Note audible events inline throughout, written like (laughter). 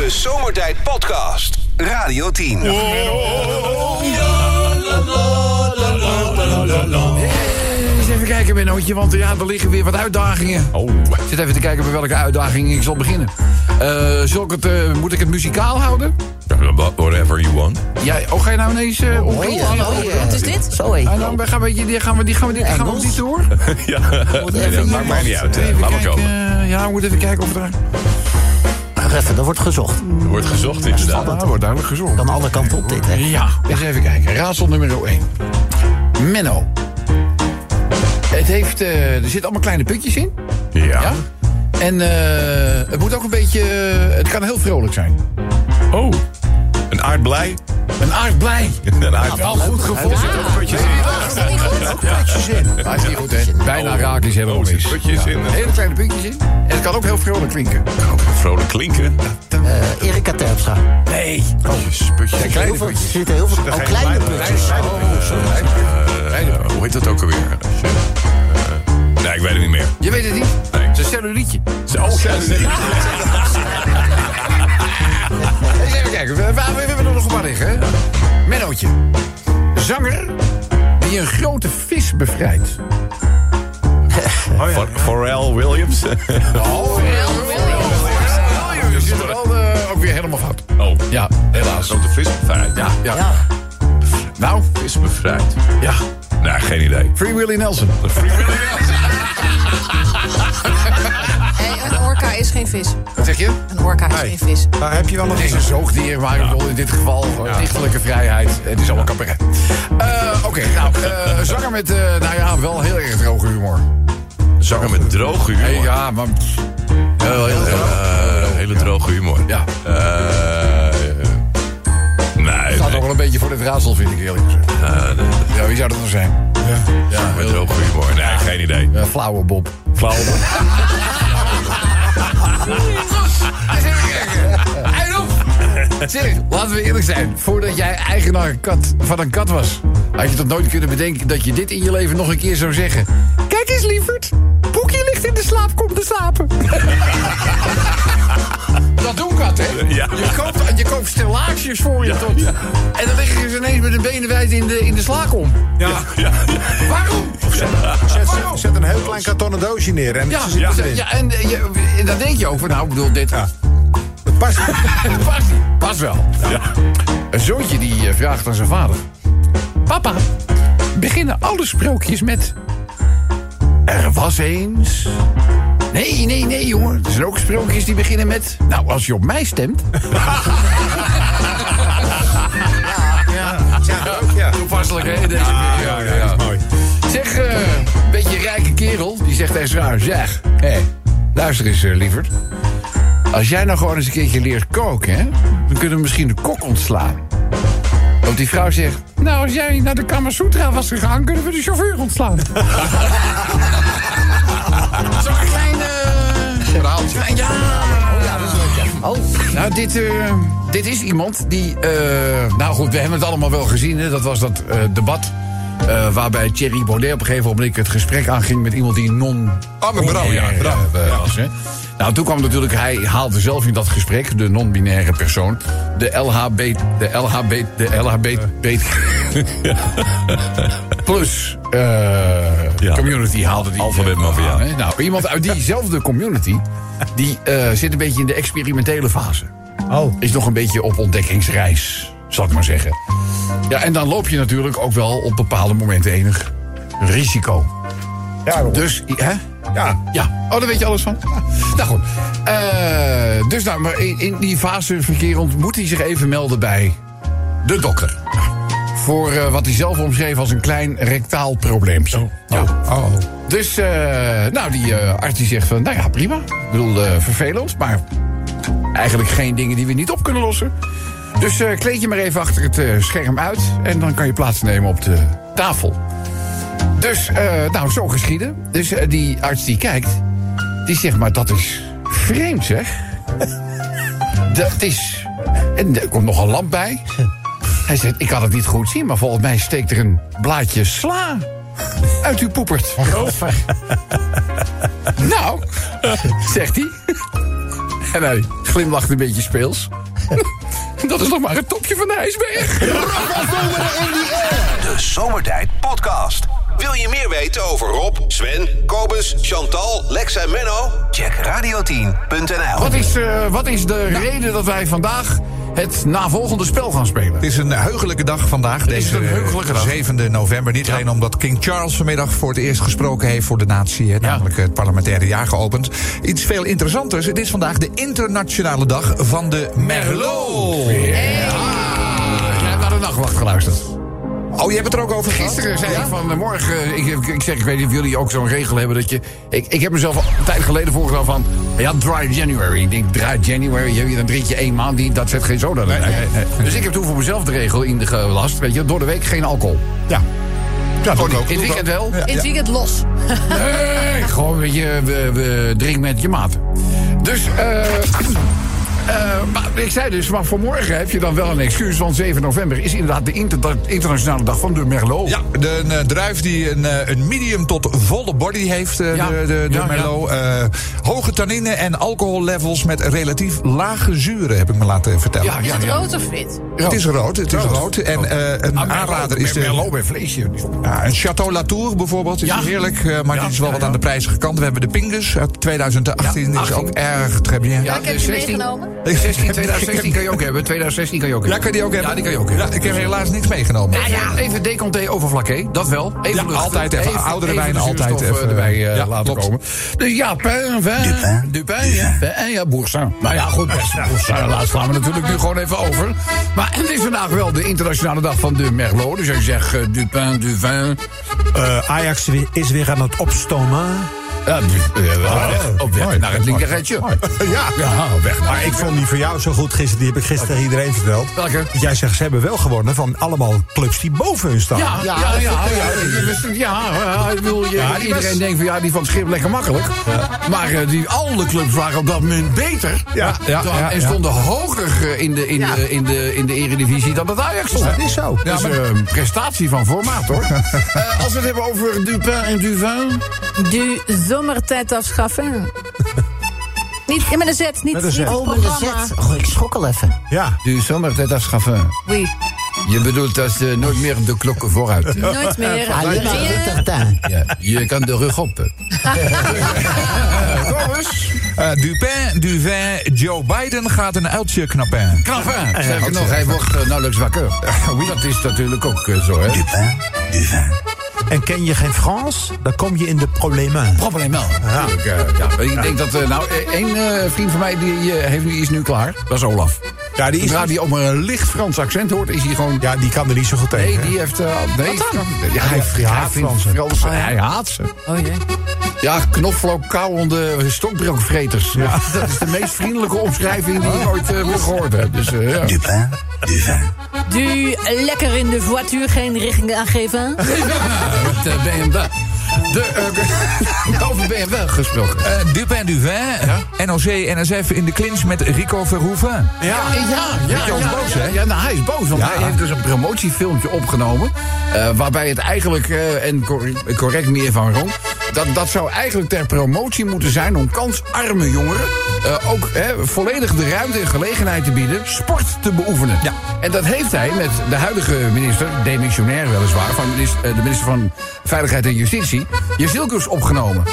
De Zomertijd Podcast. Radio 10. Eens even kijken, Mennootje, want ja, er liggen weer wat uitdagingen. Oh. Ik zit even te kijken bij welke uitdaging ik zal beginnen. Eh, zal ik het, eh, moet ik het muzikaal houden? Whatever you want. Ja, oh, ga je nou ineens uh, Oh, Wat is dit? Zo. Ah, nou, we gaan we, die gaan we, die gaan we, die gaan we niet (laughs) door. ja, maakt mij niet uit. hè. Even Laat maar kijken, komen. eh, ja, we moeten even kijken of er... Wacht even, er wordt gezocht. Er wordt gezocht inderdaad. Nou, wordt duidelijk gezorgd. Kan alle kanten op dit, hè? Ja, eens even kijken. Raadsel nummer 1. Menno. Het heeft, eh, er zitten allemaal kleine putjes in. Ja. Ja? En eh, het moet ook een beetje... eh, het kan heel vrolijk zijn. Oh. Een aardblij. Een aardblij. Een aard... (laughs) Wel goed gevonden. Er zitten ook putjes in. Dat niet goed? Putjes in. Maar is niet goed, hè? Bijna raak is helemaal Oh, er mis. zitten putjes in. Hele kleine puntjes in. Kan ook heel vrolijk klinken. Vrolijk klinken. Eh, Erika Terpstra. Nee. Putjes, putjes. kleine Heel veel- Er zitten heel veel Er oh, kleine kleine- puntjes. Eh, hoe heet dat ook alweer? Eh, nee, ik weet het niet meer. Je weet het niet. Nee. Het is een cellulietje. Oh, (laughs) Eens even kijken. We, we, we hebben er nog een paar liggen. hè? Mennootje. Zanger die een grote vis bevrijdt. For- (laughs) Pharrell Williams. Oh, Je zit er al eh, ook weer helemaal fout. Oh. Ja, helaas. Grote vis bevrijd. Ja, ja. Ja. Nou, Vis bevrijd. ja. Nou, geen idee. Free Willy Nelson. Nee, (laughs) een orka is geen vis. Wat zeg je? Een orka is geen vis. Daar heb je wel nog Het is een zoogdier, maar ik bedoel in dit geval gewoon dichtelijke vrijheid. Het is allemaal cabaret. Eh Oké, nou, eh, zanger met, eh, nou ja, wel Zanger met droge humor. Hey, ja, maar... Heel, heel, heel, Eh, hele droge humor. ja, Eh, nee, staat nee. ook wel een beetje voor dit raadsel, vind ik eerlijk gezegd. Nee, Ja, wie zou dat nou zijn? Ja, Met droge humor. Nee, geen idee. ja, flauwe Bob. Flauw. Eens even kijken. Eindhof. Zeg, laten we eerlijk zijn. Voordat jij eigenaar kat, van een kat was... had je toch nooit kunnen bedenken dat je dit in je leven nog een keer zou zeggen. Kijk eens, lieverd. In de slaap, kom te slapen. (laughs) dat doen katten, hè? Ja. Je koopt, je koopt stellages voor je tot... En dan liggen ze ineens met hun benen wijd in de, in de slaakom. Ja, Waarom? zet, Waarom? zet een heel klein kartonnen doosje neer en Ja, ze zitten ja. erin. ja en, eh, je, en dan denk je ook van, nou, ik bedoel, dit... Ja. Dat past (laughs) niet. Past niet. Past wel. Ja. Een zoontje die eh, vraagt aan zijn vader. Papa, beginnen alle sprookjes met... Er was eens... Nee, nee, nee, jongen. Er zijn ook sprookjes die beginnen met... Nou, als je op mij stemt... Ja, Toepasselijk, hè? Deze ja, ja, is mooi. Zeg, eh, een beetje rijke kerel, die zegt tegen zijn. Zeg, hé, luister eens, eh, lieverd. Als jij nou gewoon eens een keertje leert koken, hè... dan kunnen we misschien de kok ontslaan. Want die vrouw zegt... Nou, als jij naar de Kamasutra was gegaan... kunnen we de chauffeur ontslaan. (laughs) Klein- Ja, ja, dat is leuk, ja. Oh, Nou, dit, eh, dit is iemand die... eh, nou goed, we hebben het allemaal wel gezien. Hè? Dat was dat eh, debat... waarbij Thierry Baudet op een gegeven moment het gesprek aanging met iemand die non. Oh, met Brouw, ja, Brouw. was. Hè? Nou, toen kwam natuurlijk, hij haalde zelf in dat gesprek, de non-binaire persoon, de LHB, de LHB, de LHB, (laughs) plus Ja. community haalde die. Alfabet mafia. Nou, iemand uit diezelfde community, die eh, zit een beetje in de experimentele fase Oh. is nog een beetje op ontdekkingsreis, zal ik maar zeggen. Ja, en dan loop je natuurlijk ook wel op bepaalde momenten enig risico. Ja, Dus, hè? ja. Ja, oh, daar weet je alles van. Nou goed. Eh, dus nou, maar in, in die fase verkerend moet hij zich even melden bij de dokter. Voor eh, wat hij zelf omschreef als een klein rectaal probleempje. Ja. Oh. Dus, eh, nou, die eh, arts die zegt van, nou ja, prima. Ik bedoel, vervelend, maar eigenlijk geen dingen die we niet op kunnen lossen. Dus kleed je maar even achter het scherm uit en dan kan je plaatsnemen op de tafel. Dus, nou, zo geschieden. Dus die arts die kijkt, die zegt, maar dat is vreemd, zeg. (laughs) dat is... En er komt nog een lamp bij. Hij zegt, ik kan het niet goed zien, maar volgens mij steekt er een blaadje sla uit uw poepert. (laughs) nou, zegt hij. En hij glimlacht een beetje speels. (laughs) Dat is nog maar het topje van de ijsberg. (laughs) De Zomertijd Podcast. Wil je meer weten over Rob, Sven, Kobus, Chantal, Lex en Menno? Check radio10.nl. Wat is, eh, wat is de reden dat wij vandaag het navolgende spel gaan spelen? Het is een heugelijke dag vandaag, deze een heugelijke dag. 7 november. Niet alleen omdat King Charles vanmiddag voor het eerst gesproken heeft voor de natie, hè, namelijk het parlementaire jaar geopend. Iets veel interessanters. Het is vandaag de internationale dag van de Merlot. Ja, jij hebt naar de nachtwacht geluisterd. Oh, je hebt het er ook over gehad? Gisteren zei ik van eh, morgen. Ik, ik, ik zeg, ik weet niet of jullie ook zo'n regel hebben dat je. Ik, ik heb mezelf al een tijd geleden voorgesteld van. Ja, dry January. Ik denk, dry January, je- dan drink je één maand, die, dat zet geen soda erin. nee, nee. (laughs) Dus ik heb toen voor mezelf de regel ingelast. Weet je, door de week geen alcohol. Ja. Ja, ik In ook. het weekend wel. In het weekend los. (laughs) Nee, gewoon, weet je, we, we drinken met je maat. Dus, eh. eh, maar ik zei dus, maar voor morgen heb je dan wel een excuus. Want 7 november is inderdaad de inter- internationale dag van de Merlot. Ja, de een, eh, druif die een, eh, een medium tot volle body heeft, eh, Ja. de, de, de Ja, Merlot. Eh, hoge tannine en alcohollevels met relatief lage zuren, heb ik me laten vertellen. Ja, Is ja, het rood of wit? Het is rood, het is Rood. rood. En eh, een Ah, aanrader is de... Merlot bij vleesje. Ja, een Chateau Latour bijvoorbeeld is Ja. heerlijk, eh, maar Ja, die is wel ja, wat ja. aan de prijzige kant. We hebben de Pingus uit 2018, Ja, die is ook 18. erg très bien. Ja, ik heb de die meegenomen. 16, 2016 kan je ook hebben. 2016 kan je ook Ja, hebben. kan die ook hebben? Ja, die kan je ook hebben. Ja, ik heb helaas niks meegenomen. Ja, ja, even deconté over vlakke, dat wel. Even Ja, altijd even oudere wijn, altijd even, eh, erbij eh, ja, laten klopt. komen. Dus ja, pain, vin, du pain, ja, en ja, boursin. Nou ja, goed, best boursin, laat slaan we natuurlijk nu gewoon even over. Maar het is vandaag wel de internationale dag van de Merlot. Dus als je zegt eh, du pain, du vin, Eh, Ajax is weer aan het opstomen. Ja, eh, wel weg, op weg naar het linkerrijtje. (laughs) Ja. Ja, op weg naar Maar ik vond die van jou zo goed gisteren. Die heb ik gisteren tegen iedereen verteld. Welke? Dat Jij zegt, ze hebben wel gewonnen van allemaal clubs die boven hun staan. Ja, ja, ja, ja, ja, ja, ja, Ja, iedereen denkt van ja, die van schip lekker makkelijk. Maar eh, die, alle clubs waren op dat moment beter. Ja, ja, Dan- ja, en ja. stonden hoger eh, in de, in, Ja. de, in, de, in de eredivisie dan het Ajax stond. Dat is zo. Ja, dus eh, een prestatie van formaat hoor. (laughs) Eh, als we het hebben over Dupin en Duvin. Du zomertijd afschaffen. (laughs) Niet met een Z, niet, Met een Z. niet Oh, met een programma. zet. Oh, ik schrok al even. Ja. Du zomertijd afschaffen. Oui. Je bedoelt dat uh, nooit meer de klokken vooruit. (laughs) Nooit meer. Alleen maar Rien. wintertuin. Ja, je kan de rug op. (laughs) Thomas. Eh, Dupin, Duvin, Joe Biden gaat een uiltje knappen. Knappen. Sterker nog, hij wordt eh, nauwelijks wakker. Dat is natuurlijk ook eh, zo, hè? En ken je geen Frans? Dan kom je in de problemen. Probleem wel. Ja. Natuurlijk, eh, ja. Ik denk dat, eh, nou, eh, één eh, vriend van mij die, heeft nu, is nu klaar. Dat is Olaf. Ja, die, is, Zodra ook maar een licht Frans accent hoort, is hij gewoon... ja, die kan er niet zo goed tegen. Nee, hè? die heeft... eh, nee, ja, hij, die hij haat Fransen. Fransen. Hij haat ze. Oh jee. Ja, knoflook kauwende stokbrookvreters. (laughs) Dat is de meest vriendelijke omschrijving die ik ooit eh, gehoord heb. Dus, ja. Du lekker in de voiture, geen richting aangeven. (laughs) De BMW. De, eh, (laughs) over BMW gesproken. Eh, Dupin, Duvin, NOC, NSF in de clinch met Rico Verhoeven. Ja, ja, ja. Beetje ja, boos, ja, hè? ja, nou, hij is boos, want Ja. hij heeft dus een promotiefilmpje opgenomen. eh, waarbij het eigenlijk, eh, en correct, correct meer van Ron... Dat, dat zou eigenlijk ter promotie moeten zijn om kansarme jongeren... eh, ook hè, volledig de ruimte en gelegenheid te bieden sport te beoefenen. Ja. En dat heeft hij met de huidige minister, demissionair weliswaar... van minister, eh, de minister van Veiligheid en Justitie, Jezilkus opgenomen.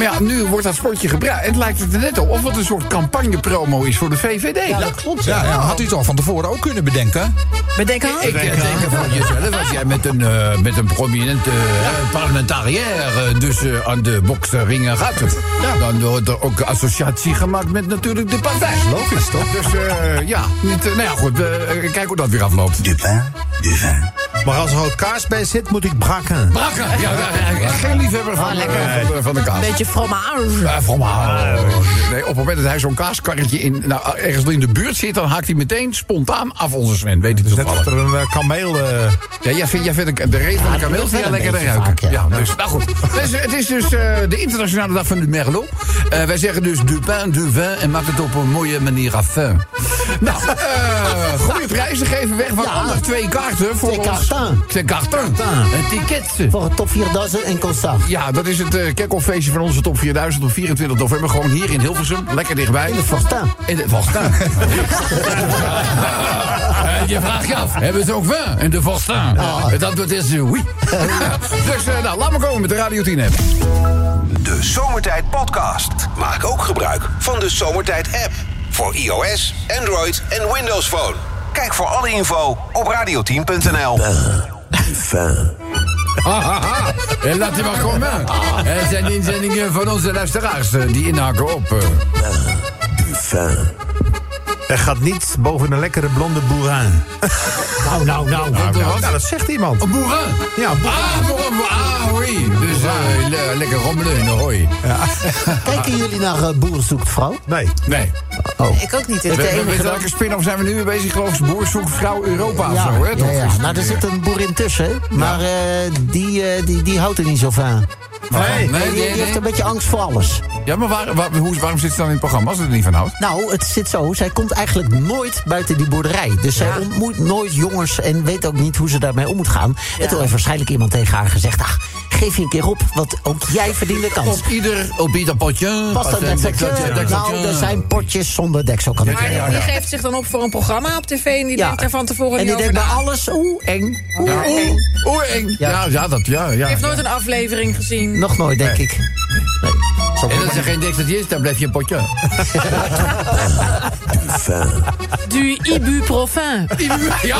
Maar ja, nu wordt dat sportje gebruikt. En het lijkt het er net op of het een soort campagnepromo is voor de VVD. Ja, dat klopt. Ja, ja, had u het al van tevoren ook kunnen bedenken. Bedenk aan. Ik denk van jezelf, als jij met een, eh, met een prominente uh, parlementariër eh, dus eh, aan de boksringen gaat, dan wordt er ook associatie gemaakt met natuurlijk de partij. Logisch, toch? Dus eh, ja, niet, eh, nou ja, goed, eh, kijk hoe dat weer afloopt. Maar als er ook kaas bij zit, moet ik braken. Brakken, ja, ja, ja, geen liefhebber van, eh, van, de- van de kaas. Beetje fromage. Ja, fromage. Nee, op het moment dat hij zo'n kaaskarretje in, nou, ergens in de buurt zit, dan haakt hij meteen spontaan af onze Sven. Weet je Dus net dat er een eh, kameel... eh, Ja, jij vindt, jij vindt een- de reet van de Ja, kameel vind je beetje ruiken. vaak, ja. ja. dus, nou goed. Dus, het is dus eh, de internationale dag van de Merlot. Eh, wij zeggen dus du pain, du vin en maak het op een mooie manier af. Nou, eh goede prijzen geven weg. Waaronder twee kaarten voor Twee ons Cartin. C'est Cartin. Cartin. Een ticket. Voor het top 4000 en concert. Ja, dat is het uh, kickoff-feestje van onze top 4000 op 24 november. Gewoon hier in Hilversum, lekker dichtbij. In de Fortin. In de. En (laughs) je vraagt je af, hebben ze ook vin in de Fortin? Het antwoord is oui. (laughs) dus uh, nou, laat maar komen met de Radio 10 app. De Zomertijd Podcast. Maak ook gebruik van de Zomertijd app. Voor iOS, Android en Windows Phone. Kijk voor alle info op radioteam.nl. (laughs) En laat je maar komen. Er zijn inzendingen van onze luisteraars eh, die inhaken op. eh. Er gaat niets boven een lekkere blonde boerin. Nou, nou, nou. Wat, wat? Nou, dat zegt iemand. Een boerin? Ja, een boerin. Ah, ah, oui. Dus eh, le- lekker rommelen in de hooi. Kijken jullie naar uh, Boer zoekt vrouw? Nee. Nee. Ik ook niet. Het de met enige welke spin-off zijn we nu mee bezig? Geloof ik, Boer zoekt vrouw Europa of zo, hè? ja. Nou, er zit een boerin tussen, hè. maar eh, die, eh, die, die houdt er niet zo van. Nee, nee, nee, een beetje angst voor alles. Ja, maar waar, waar- hoe, waarom zit ze dan in het programma als ze er niet van houdt? Nou, het zit zo. Zij komt eigenlijk nooit buiten die boerderij. Dus zij ontmoet nooit jongens en weet ook niet hoe ze daarmee om moet gaan. En toen heeft waarschijnlijk iemand tegen haar gezegd... Ach, geef je een keer op, want ook jij verdient de kans. Op ieder, op ieder potje. Past dat dekseltje? Nou, er zijn potjes zonder deksel, kan Maar die geeft zich dan op voor een programma op tv en die Ja. denkt daar van tevoren En die over denkt bij alles, oeh, eng, oeh, Ja, eng. oeh, oeh, eng. Ja, ja, dat, ja, ja. Die heeft nooit een aflevering gezien. Nog nooit, denk ik. En als er geen dekseltje is, dan blijf je een potje. (laughs) Du ibuprofen. Ja,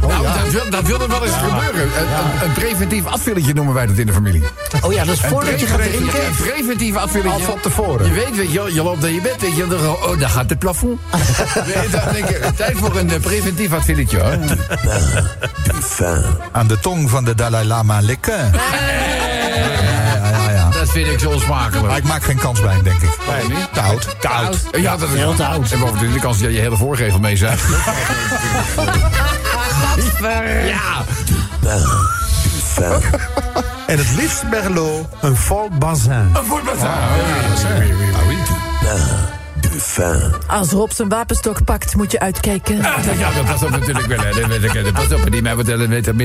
nou, dat, wil, dat wil er wel eens gebeuren. Een, een, een preventief afvilletje noemen wij dat in de familie. Oh ja, dus voordat je gaat drinken... Een preventief afvilletje. Al van tevoren. Je weet, weet je, je loopt naar je bed, weet je, dan, oh, daar gaat het plafond. (laughs) Dan denk je, tijd voor een eh, preventief afvilletje, hoor. Aan de tong van de Dalai Lama likken. Ja, ja, ja. Dat vind ik zo Maar onsmakelijk. ik maak geen kans bij hem, denk ik. Nee? Te oud. Te oud. Ja, dat is Heel te oud. En bovendien de kans dat je je hele voorgevel mee zegt. ja. En het liefst Merlot, een vol bazin. Een voetbalzaal. Als Rob zijn wapenstok pakt, moet je uitkijken. Ja, dat was ook natuurlijk wel. hè. Dat weet ik, hè. Pas op, die mij vertellen, weet het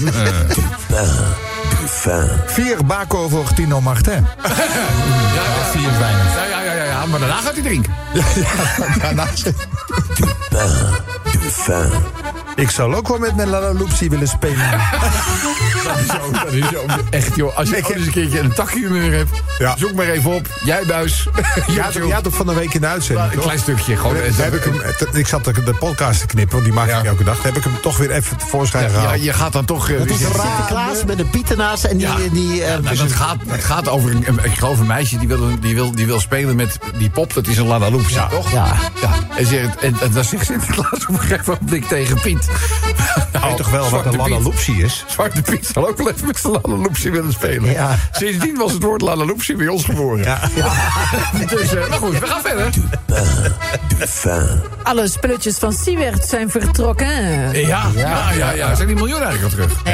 (laughs) Vier Baco voor Tino Martin. (laughs) Ja, ja, Vier is weinig. ja, ja, ja, ja, maar daarna gaat hij drinken. Ik zou ook wel met mijn Lala Loopsie willen spelen. (laughs) Dat is zo, dat is zo. Echt, joh. Als je ook eens een keertje een takhumeur hebt, Ja. zoek maar even op. Jij buis. (laughs) Had, je had ook van de week in de uitzending, Een toch? klein stukje. Gewoon, heb ik, hem, ik zat de, de podcast te knippen, want die maak ik elke dag. Daar heb ik hem toch weer even tevoorschijn ja, gehaald. je gaat dan toch... eh, Het is een Sinterklaas met een piet ernaast en die... Ja. die eh, Nou, dat gaat, het gaat over een, een- ik geloof een meisje die wil, die, wil, die wil spelen met die pop. Dat is een Ja. toch? Ja. ja. En, zegt, en, en dan zegt Sinterklaas op een gegeven moment tegen Piet. Weet je toch wel wat een Lala Piet. Loopsie is? Zwarte Piet zal ook wel even met zijn Lana Loopsie willen spelen. Ja. Sindsdien was het woord Lana Loopsie bij ons geboren. Ja. (laughs) Dus, eh, maar goed, we gaan verder. Alle spulletjes van Siewert zijn vertrokken. Ja, ja, ja. ja. Zijn die miljoen eigenlijk al terug?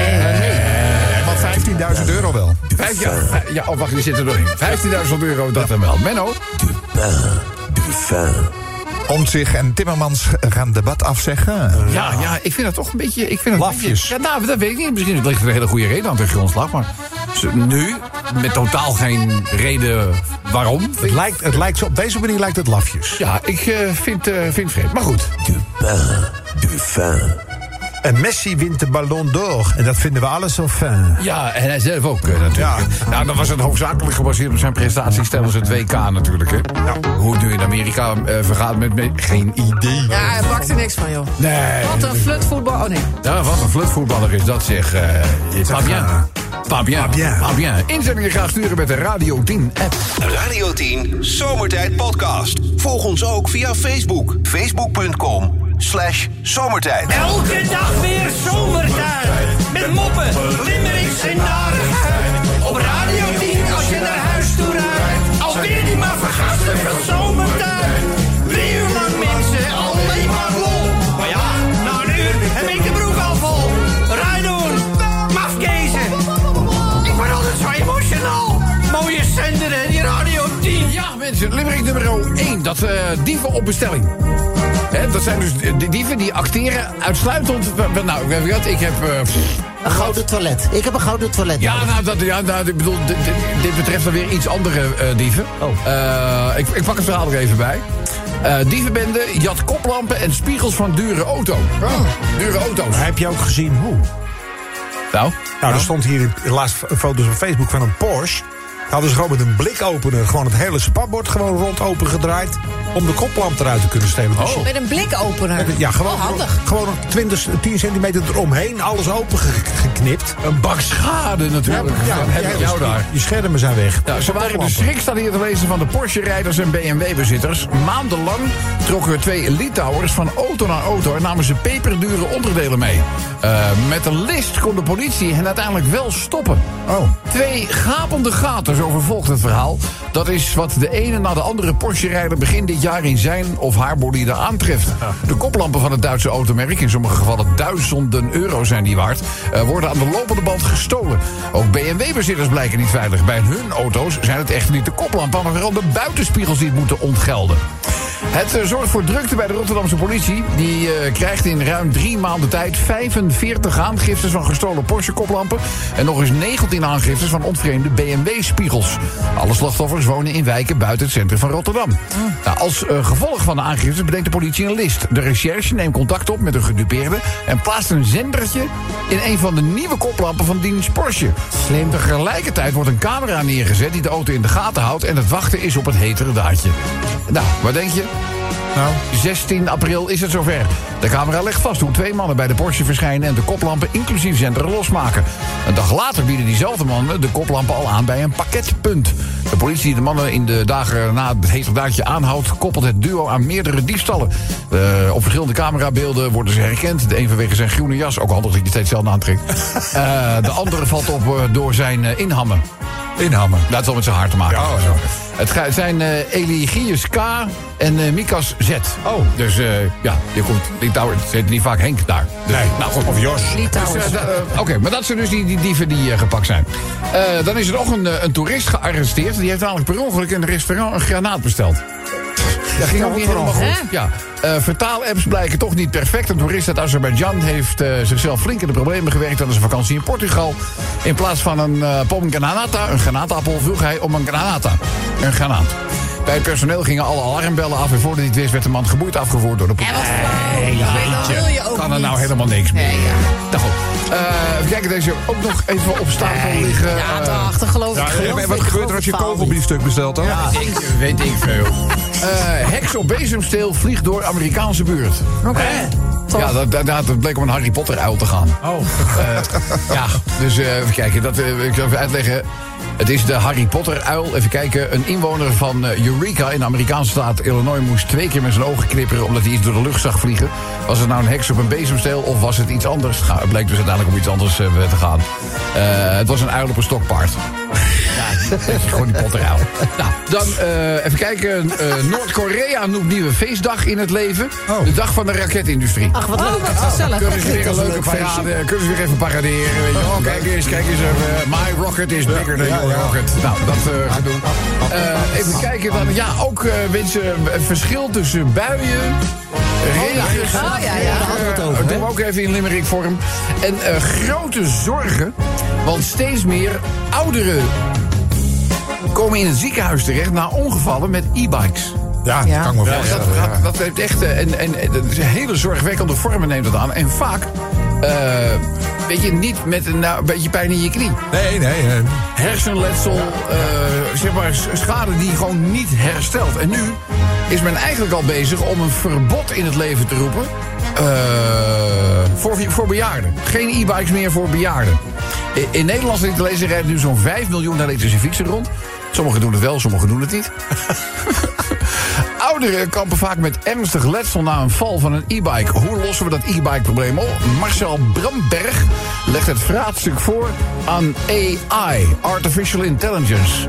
Maar 15.000 euro wel. Vijf, ja, ja, oh, wacht, die zit er doorheen. 15.000 euro, dat dan wel. Menno? Omtzigt en Timmermans gaan debat afzeggen. Ja, ja, ik vind dat toch een beetje... Ik vind het een Lafjes. beetje- ja, nou, dat weet ik niet. Misschien ligt er een hele goede reden aan de grondslag. Maar nu, met totaal geen reden waarom. Het lijkt, het lijkt zo, op deze manier lijkt het lafjes. Ja, ik eh, vind, eh, vind het vreemd. Maar goed. En Messi wint de Ballon d'Or. En dat vinden we alles zo fijn. Ja, en hij zelf ook eh, natuurlijk. Nou, dan was het hoofdzakelijk gebaseerd op zijn prestaties tijdens het WK natuurlijk. Hè. Hoe het nu in Amerika eh, vergaat met me, geen idee. Ja, hij pakt er niks van, joh. Nee. Wat een flutvoetbal. Oh nee. Ja, wat een flutvoetballer is dat zeg. eh pas bien. Pas bien. Pas bien. Pas bien. Inzendingen graag sturen met de Radio 10 app. Radio 10 Zomertijd Podcast. Volg ons ook via Facebook. Facebook.com slash zomertijd. Elke dag weer zomertijd. Met moppen, limmerings en narigheid. Op Radio 10 als je naar huis toe rijdt. Alweer die maar vergasten van zomertijd. Drie uur lang mensen, alleen maar lol. Maar ja, na een uur heb ik de broek al vol. Rijdoen, mafkezen. Ik word altijd zo emotional. Mooie zender hè, die Radio 10. Ja, mensen, limerick nummer 1. Dat eh dieven op bestelling. Dat zijn dus de dieven die acteren uitsluitend... Nou, je wat, ik heb... eh, Een gouden toilet. Ik heb een gouden toilet. ja, nou, dat, ja, nou, ik bedoel, dit, betreft dan weer iets andere eh, dieven. Oh. Eh, ik, ik pak het verhaal er even bij. Eh, dievenbende jat koplampen en spiegels van dure auto. Dure auto's. Maar heb je ook gezien hoe? Nou, Nou, er stond hier in laatst foto's op Facebook van een Porsche. Hadden ze gewoon met een blikopener gewoon het hele spatbord gewoon rond open gedraaid. Om de koplamp eruit te kunnen stelen. Dus Met een blikopener. met een- ja, gewoon, Oh, handig. gewoon een 20, 10 centimeter eromheen, alles open ge- geknipt. een bak schade natuurlijk. Ja, heb ja, jou daar. Je schermen zijn weg. Nou, ze waren de schrik, staat hier te lezen, van de Porsche-rijders en BMW-bezitters. Maandenlang trokken twee Litouwers van auto naar auto... en namen ze peperdure onderdelen mee. Eh, met een list kon de politie hen uiteindelijk wel stoppen. Oh. Twee gapende gaten, zo vervolgt het verhaal. Dat is wat de ene na de andere Porsche-rijder begin dit jaar in zijn of haar bolide aantreft. De koplampen van het Duitse automerk, in sommige gevallen duizenden euro zijn die waard, eh, worden aan de lopende band gestolen. Ook BMW-bezitters blijken niet veilig. Bij hun auto's zijn het echt niet de koplampen, maar vooral de buitenspiegels die het moeten ontgelden. Het eh, zorgt voor drukte bij de Rotterdamse politie. Die eh, krijgt in ruim drie maanden tijd 45 aangiftes van gestolen Porsche-koplampen. En nog eens 19 aangiftes van ontvreemde BMW-spiegels. Alle slachtoffers wonen in wijken buiten het centrum van Rotterdam. Nou, als eh, gevolg van de aangiftes bedenkt de politie een list. De recherche neemt contact op met een gedupeerde... en plaatst een zendertje in een van de nieuwe koplampen van dienst Porsche. Slim. Tegelijkertijd wordt een camera neergezet die de auto in de gaten houdt... en het wachten is op het hetere daadje. Nou, wat denk je? Nou, 16 april is het zover. De camera legt vast hoe twee mannen bij de Porsche verschijnen... en de koplampen inclusief zender losmaken. Een dag later bieden diezelfde mannen de koplampen al aan bij een pakketpunt. De politie die de mannen in de dagen na het heterdaadje aanhoudt... koppelt het duo aan meerdere diefstallen. Eh, op verschillende camerabeelden worden ze herkend. De een vanwege zijn groene jas, ook handig dat je steeds zelf aantrekt. (laughs) Eh, de andere valt op eh, door zijn inhammen. Inhammen. Dat is al met zijn haar te maken. Ja, hebben. Het zijn eh Eligius K en eh, Mikas Z. Oh. Dus eh, ja, je komt Litouwer. Het zit niet vaak Henk daar. Dus, nee. Nou goed. Of Jos. Litouwers. Dus, Oké, maar dat zijn dus die, die dieven die gepakt zijn. Eh, dan is er nog een, een toerist gearresteerd. Die heeft namelijk per ongeluk in een restaurant een granaat besteld. Dat ging ook niet helemaal goed. Hè? Ja, eh, vertaalapps blijken toch niet perfect. Een toerist uit Azerbeidzjan heeft eh, zichzelf flink in de problemen gewerkt... tijdens een vakantie in Portugal. In plaats van een uh, pomgranata, een granaatappel, vroeg hij om een granata. Een granaat. Bij het personeel gingen alle alarmbellen af... en voordat hij het wist werd de man geboeid afgevoerd door de politie. Je ook Kan er nou helemaal niks mee. Nee, ja. Nou goed. Eh, even kijken, deze ook nog even op stapel liggen. Ja, Eh, daarachter geloof ik. Ja, ik, wat gebeurt er als je kogelbiefstuk bestelt dan? ik, weet ik veel. Eh, heks op bezemsteel vliegt door Amerikaanse buurt. Oké. Toch? Ja, dat, dat, dat bleek om een Harry Potter uil te gaan. Oh. ja, dus eh, even kijken. Dat, eh, ik zal even uitleggen. Het is de Harry Potter uil. Even kijken. Een inwoner van eh, Eureka in de Amerikaanse staat Illinois moest twee keer met zijn ogen knipperen omdat hij iets door de lucht zag vliegen. Was het nou een heks op een bezemsteel of was het iets anders? Nou, het bleek dus uiteindelijk om iets anders eh, te gaan. Eh, het was een uil op een stokpaard. Ja, dat is gewoon die potteruil. Nou, dan eh, even kijken. Eh, Noord-Korea noemt nieuwe feestdag in het leven. Oh. De dag van de raketindustrie. Ach, wat leuk. Wat gezellig. Kunnen ze weer een leuke parade, kunnen ze weer even paraderen. Weet je. wel. kijk eens, kijk eens. even. my rocket is bigger than your rocket. Nou, dat eh gaan doen. Eh, even kijken dan. Ja, ook eh mensen het verschil tussen buien. Regen, Oh, ja, ja. Ook even in limerick vorm. En eh, grote zorgen, want steeds meer ouderen komen in het ziekenhuis terecht na ongevallen met e-bikes. Ja, Ja. dat kan ik me Ja, dat, voorstellen. ja. dat, dat heeft echt eh, en, en, en dat is een hele zorgwekkende vormen neemt dat aan. En vaak, eh, weet je, niet met een, nou, een beetje pijn in je knie. Nee, nee. eh, Hersenletsel, eh, zeg maar schade die gewoon niet herstelt. En nu is men eigenlijk al bezig om een verbod in het leven te roepen. eh, voor, voor bejaarden. Geen e-bikes meer voor bejaarden. In, in Nederland zit te lezen, rijden nu zo'n 5 miljoen elektrische fietsen rond. Sommigen doen het wel, sommigen doen het niet. (laughs) Ouderen kampen vaak met ernstig letsel na een val van een e-bike. Hoe lossen we dat e-bike-probleem op? Marcel Bramberg legt het vraatstuk voor aan AI, Artificial Intelligence.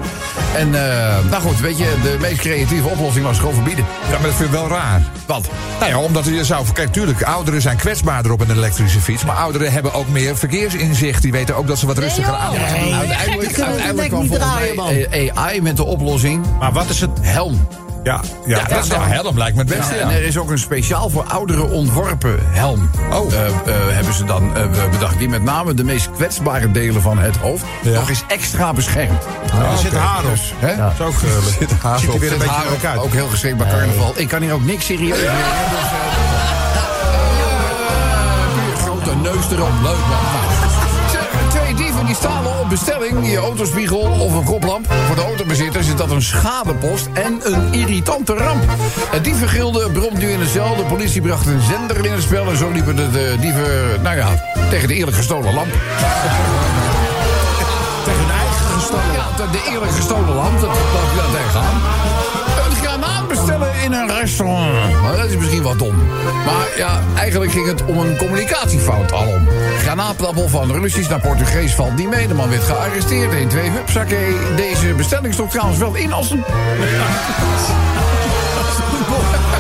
En, eh, nou goed, weet je, de meest creatieve oplossing was gewoon verbieden. Ja, maar dat vind ik wel raar. Wat? Nou ja, omdat je zou... Kijk, tuurlijk, ouderen zijn kwetsbaarder op een elektrische fiets. Maar ouderen hebben ook meer verkeersinzicht. Die weten ook dat ze wat rustiger aan moeten Nee. uiteindelijk uiteindelijk kwam niet volgens mij AI met de oplossing Maar wat is het? helm. Ja, ja, Dat is nou helm, lijkt me het beste. En er is ook een speciaal voor ouderen ontworpen helm. Oh. Eh, eh, hebben ze dan eh, bedacht. Die met name de meest kwetsbare delen van het hoofd Ja. nog eens extra beschermt. er zit haar op. Hè? Dat is ook Zit haar ziet er weer een beetje haar uit. ook heel geschikt bij carnaval. Ik kan hier ook niks serieus meer. hè, Dus, (laughs) grote neus erop. Leuk man. Die stalen op bestelling, je autospiegel of een koplamp. Voor de autobezitters is dat een schadepost en een irritante ramp. Het dievengilde bromt nu in de cel. De politie bracht een zender in het spel. En zo liepen de, de dieven, nou ja, tegen de eerlijk gestolen lamp. Tegen hun eigen gestolen. Ja, de, de eerlijk gestolen lamp, dat loop je daar tegenaan. Een een restaurant. Maar dat is misschien wat dom. Maar ja, eigenlijk ging het om een communicatiefout alom. Granaatappel van Russisch naar Portugees valt niet mee. De man werd gearresteerd. 1, 2, hupsakee. Deze bestelling stond trouwens wel in als een... Ja, (laughs)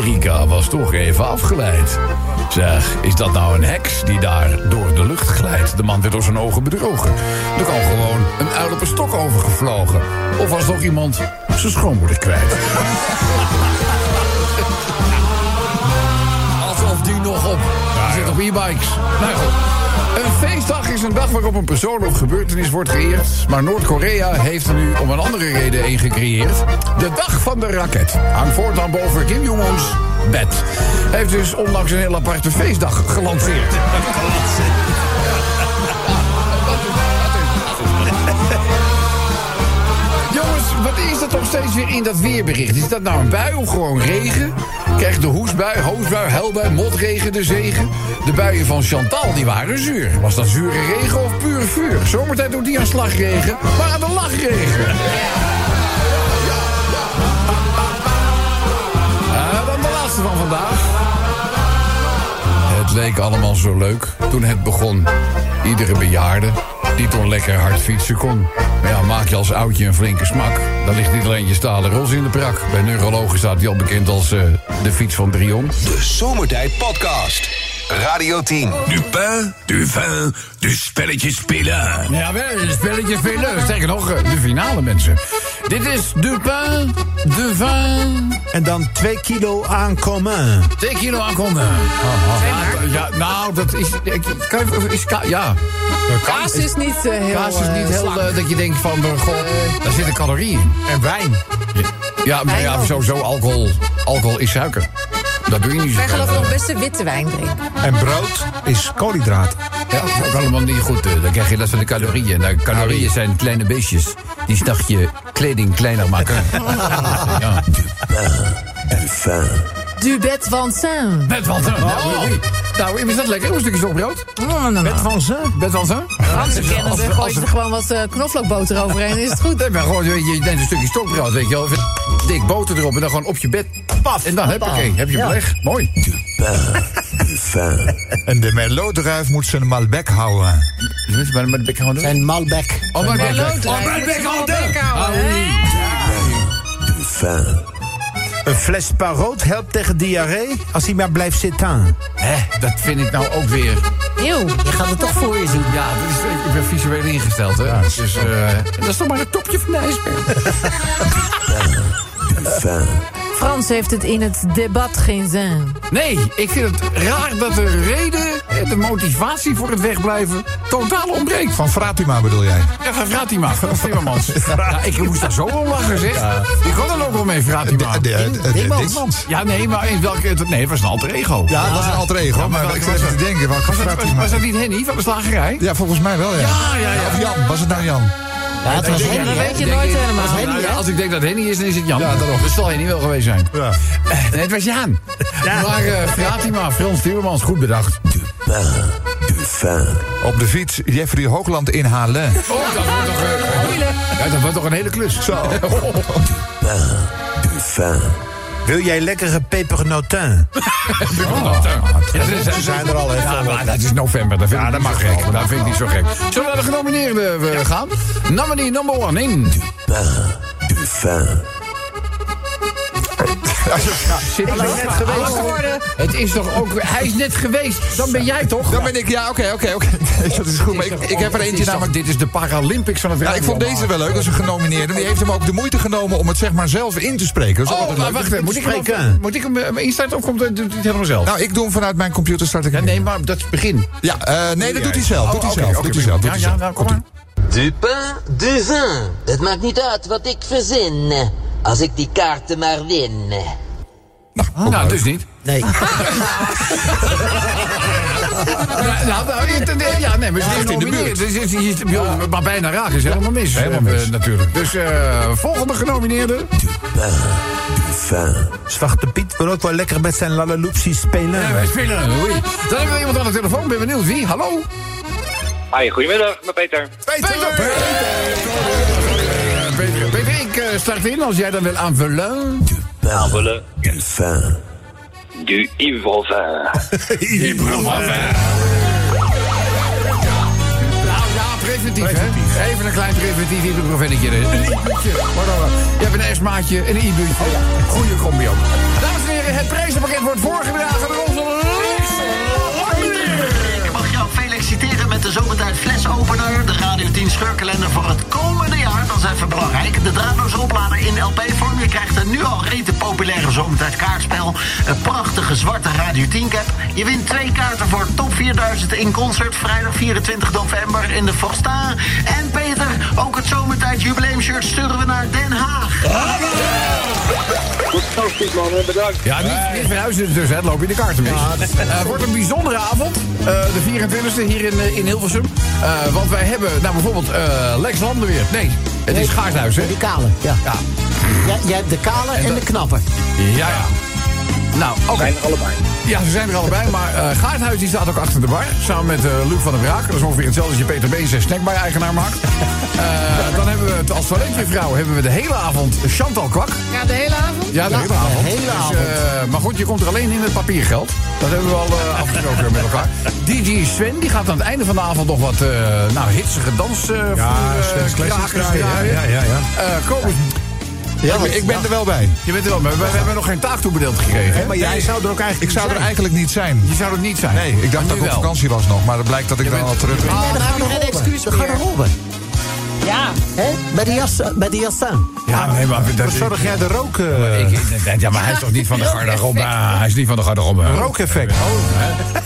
Amerika was toch even afgeleid. Zeg, is dat nou een heks die daar door de lucht glijdt? De man werd door zijn ogen bedrogen. Er kan gewoon een uil op een stok overgevlogen. Of was nog iemand zijn schoonmoeder kwijt? Alsof die nog op. Die zit op e-bikes. Nou goed. Een feestdag is een dag waarop een persoon of gebeurtenis wordt geëerd. Maar Noord-Korea heeft er nu om een andere reden een gecreëerd. De dag van de raket. Hangt voortaan boven Kim Jong-uns bed. Hij heeft dus onlangs een heel aparte feestdag gelanceerd. (laughs) wat is er toch steeds weer in dat weerbericht? Is dat nou een bui of gewoon regen? Krijgt de hoesbui, hoosbui, huilbui, motregen de zegen? De buien van Chantal, die waren zuur. Was dat zure regen of puur vuur? Zomertijd doet die aan slagregen, maar aan de lachregen. Ah, dan de laatste van vandaag. Het leek allemaal zo leuk toen het begon. Iedere bejaarde toen lekker hard fietsen kon. Maar ja, maak je als oudje een flinke smak. Dan ligt niet alleen je stalen ros in de prak. Bij neurologen staat hij al bekend als eh, de fiets van Drion. De Zomertijd Podcast. Radio 10. Du pain, du vin, du spelletje spelen. Ja, wel, een spelletje spelen. Sterker nog, eh, de finale mensen. Dit is pain, de vin, En dan 2 kilo aan commun. twee kilo aankomen. Ja, ja, nou, dat is... ik- Kan je, is, ka- ja, Kaas is niet eh, heel kaas is niet eh, heel... dat je denkt van, god, daar zitten calorieën in. En wijn. Ja, maar ja, sowieso alcohol. Alcohol is suiker. Dat doe je niet. Wij geloven nog best witte wijn drinken. En brood is koolhydraten. Ja, dat is ook allemaal niet goed. eh, Dan krijg je last van de calorieën. Nou, calorieën zijn kleine beestjes. Die s'nachts je kleding kleiner maken. (laughs) ja. Du bet van Saint. Bed van Zan. Nou, oei. Nou, is dat lekker? Een stukje stokbrood? Met van ze. Bed van? Fransen kennen Als- we. als- Gooi je er gewoon wat eh, knoflookboter overheen, is het goed. Nee, maar gewoon, weet je, je neemt een stukje stokbrood, weet je wel. Dik boter erop en dan gewoon op je bed. Paf. En dan heb je, heb je beleg. Mooi. En de melodruif moet zijn malbec houden. Met met bek houden. En Malbec. Oh. Loodrijk. Oh, maar bek houden. houden, hè? oui. Een fles paroot helpt tegen diarree als hij maar blijft zitten. Hè, dat vind ik nou ook weer. Eeuw. Je gaat het toch voor je zien. Ja, dat is, ik ben visueel ingesteld, hè. dus, eh, dat is toch maar het topje van de ijsberg. (laughs) Frans heeft het in het debat geen zin. Nee, ik vind het raar dat de reden, de motivatie voor het wegblijven, totaal ontbreekt. Van Fratima bedoel jij? Ja, van Fratima, van Timmermans. (laughs) Ja, ik moest daar zo om lachen, zeg. Die kon er ook wel mee, Fratima. Dingmans. Ja, nee, maar in welke... Nee, het was een alter ego. Ja, dat was een alter ego. Ja, maar maar ik was even te denken, Was, dat, was, was dat niet Henny van de slagerij? Ja, volgens mij wel, ja. Ja, ja, ja. Of Jan, was het nou Jan? Ja, het was Ja, Henny, dat weet je nooit helemaal. Nou, Henny, ja, als ik denk dat Henny is, dan is het Jan. Ja, daarom. Dat zal Henny wel geweest zijn. Ja. Nee, het was Jaan. Maar uh, Fratima, Frans Timmermans, goed bedacht. Op de fiets Jeffrey Hoogland inhalen. Oh, dat wordt toch, eh, ja, dat wordt toch een hele klus. Zo. (laughs) Wil jij lekkere pepernotin? (laughs) Ze zijn er al even Ja, maar dat is november. Dat vind Ja, ik dat niet mag zo gek. wel. Dat vind ik niet zo gek. Zullen we naar de genomineerden eh, gaan? Nominee number one in. Zit ik net geweest? Het is toch ook... Hij is net geweest. Dan ben jij toch? Dan ben ik, ja, oké, oké, oké. (laughs) Dat is goed, maar ik, ik heb er eentje is namelijk... Dit is de Paralympics van het Ja, ik radio. vond deze wel leuk, dat is een genomineerde. Die heeft hem ook de moeite genomen om het zeg maar zelf in te spreken. Dat is Oh, maar wacht even. Moet ik, hem, moet ik hem eh, instarten of komt het, hij het helemaal zelf? Nou, ik doe hem vanuit mijn computer, start ik nee, maar dat is het begin. Ja, eh, nee, dat doet hij zelf. Oh, Doet hij zelf. Doet hij zelf. Ja, hij ja, nou, kom maar. Du pain, du vin. Het maakt niet uit wat ik verzin. Als ik die kaarten maar win. Nou, dus niet. Nee. (laughs) Ja, nou, nou, ja, nee, maar ze is in de genomineerd. Dus is, is, is, maar bijna raak is helemaal mis. Helemaal eh, mis. natuurlijk. Dus eh, volgende genomineerde. Zwarte Piet wil ook wel lekker met zijn lalaloopsie spelen. Ja, wij spelen. Oei. Dan hebben we iemand aan de telefoon. Ben benieuwd wie. Hallo? Hi, goedemiddag, met Peter. Peter! Peter, Peter, Peter, ik eh, start in als jij dan wil aanvullen. Aanvullen. Du Ivrovin. Nou (laughs) ja, preventief, hè? Even een klein preventief ibuprofennetje. Een ibuutje. Pardon, Je hebt een S-maatje en een ibuutje. Goeie combi ook. Dames en heren, het prijzenpakket wordt voorgedragen door onze Ik mag jou feliciteren met de zomertijd flesopener. De Radio 10 scheurkalender voor het komende jaar. Dat is even belangrijk. De draadloze oplader in LP-vorm. Je krijgt een nu al rete populaire zomertijd kaartspel. Een prachtige zwarte Radio 10 cap. Je wint twee kaarten voor Top 4000 in concert. Vrijdag 24 november in de Forsta. En Peter, ook het zomertijd jubileumshirt sturen we naar Den Haag. Fantastisch man, bedankt. Ja, niet, niet verhuizen dus, hè. Loop je de kaarten mis. Eh, Het wordt een bijzondere avond. eh, de 24e hier in, eh, in Hilversum. Eh, want wij hebben, nou bijvoorbeeld, eh, Lex Landenweer. Nee, het is Gaarthuis, hè? Die kale, ja. Ja. Jij, jij hebt de kale en de knappe. Ja, ja. Nou, oké. Zijn er allebei. Ja, ze zijn er allebei, maar eh Gaarthuis die staat ook achter de bar. Samen met eh Luc van der Braak. Dat is ongeveer hetzelfde als je Peter Beens en snackbar-eigenaar maakt. (laughs) Eh, dan hebben we het als talentjuffrouw hebben we de hele avond Chantal Kwak. Ja, de hele avond? Ja, de hele avond. hele Dus, avond. eh, maar goed, je komt er alleen in met papiergeld. Dat hebben we al eh, afgesproken met elkaar. (laughs) DJ Sven, die gaat aan het einde van de avond nog wat eh, nou, hitsige dans eh Ja, Sven's draaien. ja, ja, ja. Ja, ik ben er wel bij. je bent er wel, maar we, we hebben nog geen taak toebedeeld gekregen. hè? Maar jij zou er ook eigenlijk Ik zou er zijn. eigenlijk niet zijn. Je zou het niet zijn. Nee, ik dacht dat ik op wel. vakantie was nog, maar het blijkt dat ik dan bent- al terug ben. Oh, dan heb je geen excuus De meer. Ja. Hè? Bij de jas, bij de jas staan. Ja, nee, maar dat Wat zorg jij de rook... eh, Ik, ik- ja, maar hij is toch niet van de garderobe? Hij is niet van de garderobe. rookeffect. (laughs)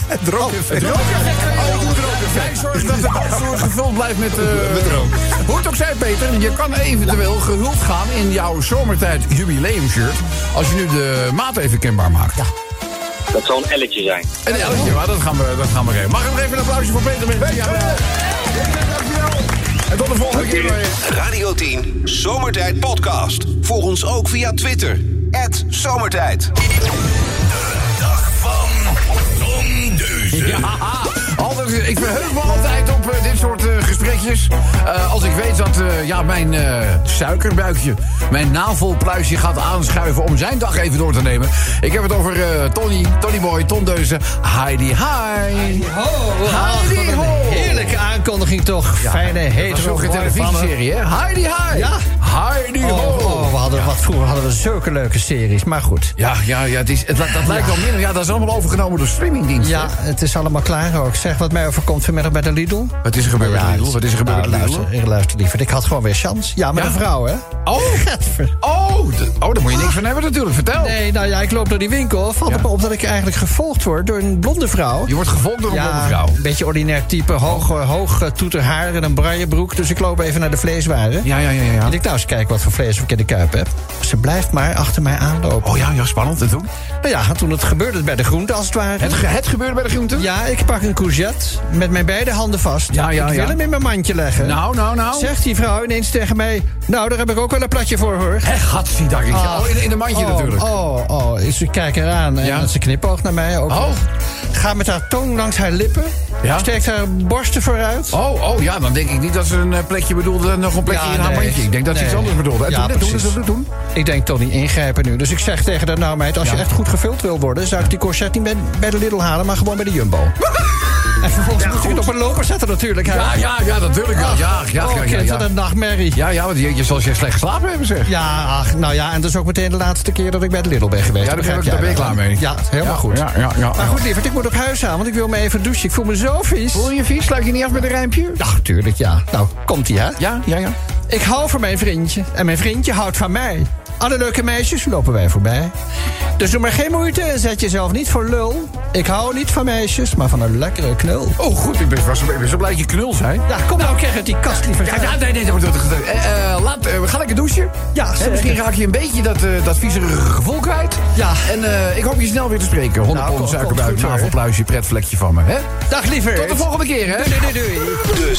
Het rookeffect. Oh, moet roken. Jij zorgt dat de gevuld blijft met, eh (laughs) met rook. Hoe het ook zij, Peter, je kan eventueel gehuld gaan in jouw zomertijd jubileumshirt. Als je nu de maat even kenbaar maakt. Dat zal een elletje zijn. En elkje, maar dat gaan we, dat gaan we regelen. Mag ik nog even een applausje voor Peter? Peter! Ja. En tot de volgende keer. weer. Radio 10 Zomertijd Podcast. Volg ons ook via Twitter. Zomertijd. Dag van Tom Deuze. Ja, altijd, ik verheug me altijd op eh, dit soort eh, gesprekjes. Eh, als ik weet dat eh, ja, mijn eh, suikerbuikje, mijn navelpluisje gaat aanschuiven om zijn dag even door te nemen. Ik heb het over eh, Tony, Tony Boy, Ton Deuze, Heidi Hi. Ho, Heidi wat ho. Heerlijke aankondiging toch. Fijne, ook een mooie televisieserie, hè? Heidi Hi. Ja. Heidi ho. Oh, oh, we hadden, wat, vroeger hadden we zulke leuke series, maar goed. Ja, ja, ja, het is, het, dat lijkt wel minder. Ja, dat is allemaal overgenomen door streamingdiensten. Ja, het is allemaal klaar ook. Zeg wat mij overkomt vanmiddag bij de Lidl. Wat is er gebeurd met Lidl? Wat is er gebeurd nou, Lidl? luister, ik luister liever. Ik had gewoon weer chance. Ja, met een vrouw, hè? Oh, (laughs) Gadver. oh, d- oh, daar moet je niks van hebben natuurlijk. Vertel. Nee, nou ja, ik loop door die winkel. Valt Ja. op dat ik eigenlijk gevolgd word door een blonde vrouw. Je wordt gevolgd door een blonde vrouw. een beetje ordinair type. Hoog, eh, hoog eh, toeterhaar en een braillebroek. Dus ik loop even naar de vleeswaren. Ja, ja, ja, ja. En ik nou eens kijken wat voor vlees ik in de kuip heb. Ze blijft maar achter mij aanlopen. Oh ja, ja, spannend. En toen? Nou ja, toen het gebeurde bij de groente als het ware. Het, ge- het gebeurde bij de groenten? Ja, ik pak een courgette met mijn beide handen vast. Ja, ja, ik wil ja. hem in mijn mandje leggen. Nou, nou, nou. Zegt die vrouw ineens tegen mij... Nou, daar heb ik ook wel een platje voor, hoor. Hé, Ah. Oh, in, in een mandje oh, natuurlijk. Oh, oh. Dus ik kijk eraan en Ja. ze knipoogt naar mij. Ook Oh. met haar tong langs haar lippen. Ja. Steekt haar borsten vooruit. Oh, oh, ja, dan denk ik niet dat ze een eh, plekje bedoelde, nog een plekje Ja, in haar nee. mandje. Ik denk dat ze iets anders bedoelde. En Ja, precies. toen, toen, toen. Ik denk toch niet ingrijpen nu. Dus ik zeg tegen haar, nou meid, als je echt goed gevuld wil worden... zou ik die courgette niet bij, bij de Lidl halen, maar gewoon bij de Jumbo. (laughs) En vervolgens moet je het op een loper zetten natuurlijk. hè. Ja, ja, ja, natuurlijk wel. Ja, ja, ja, oh, ja, ja, een nachtmerrie. Ja, ja, want je, je zal je slecht geslapen hebben, zeg. Ja, ach, nou ja, en dat is ook meteen de laatste keer dat ik bij de Lidl ben geweest. Ja, daar ben, ik, klaar mee. Ja, helemaal goed. Ja, ja, ja. Maar goed, lieverd, ik moet op huis aan, want ik wil me even douchen. Ik voel me zo vies. Voel je je vies? Sluit je niet af met een rijmpje? Ja, tuurlijk, ja. Nou, komt ie, hè? Ja, ja, ja. Ik hou van mijn vriendje en mijn vriendje houdt van mij. Alle leuke meisjes lopen wij voorbij. Dus doe maar geen moeite en zet jezelf niet voor lul. Ik hou niet van meisjes, maar van een lekkere knul. Oh, goed. Ik ben, was, ik ben zo blij dat je knul zei. Ja, kom nou, krijg uit die kast, liever. Ja, ja, nee, nee, dat, dat, dat, eh, eh, laat, eh, we gaan lekker douchen. Ja, misschien raak je een beetje dat, eh dat viezerige gevoel kwijt. Ja. En eh, ik hoop je snel weer te spreken. 100 Nou, suikerbuik, navelpluisje, pretvlekje van me. Hè? Dag, liever. Tot de volgende keer, hè? Doei, doei, doei. De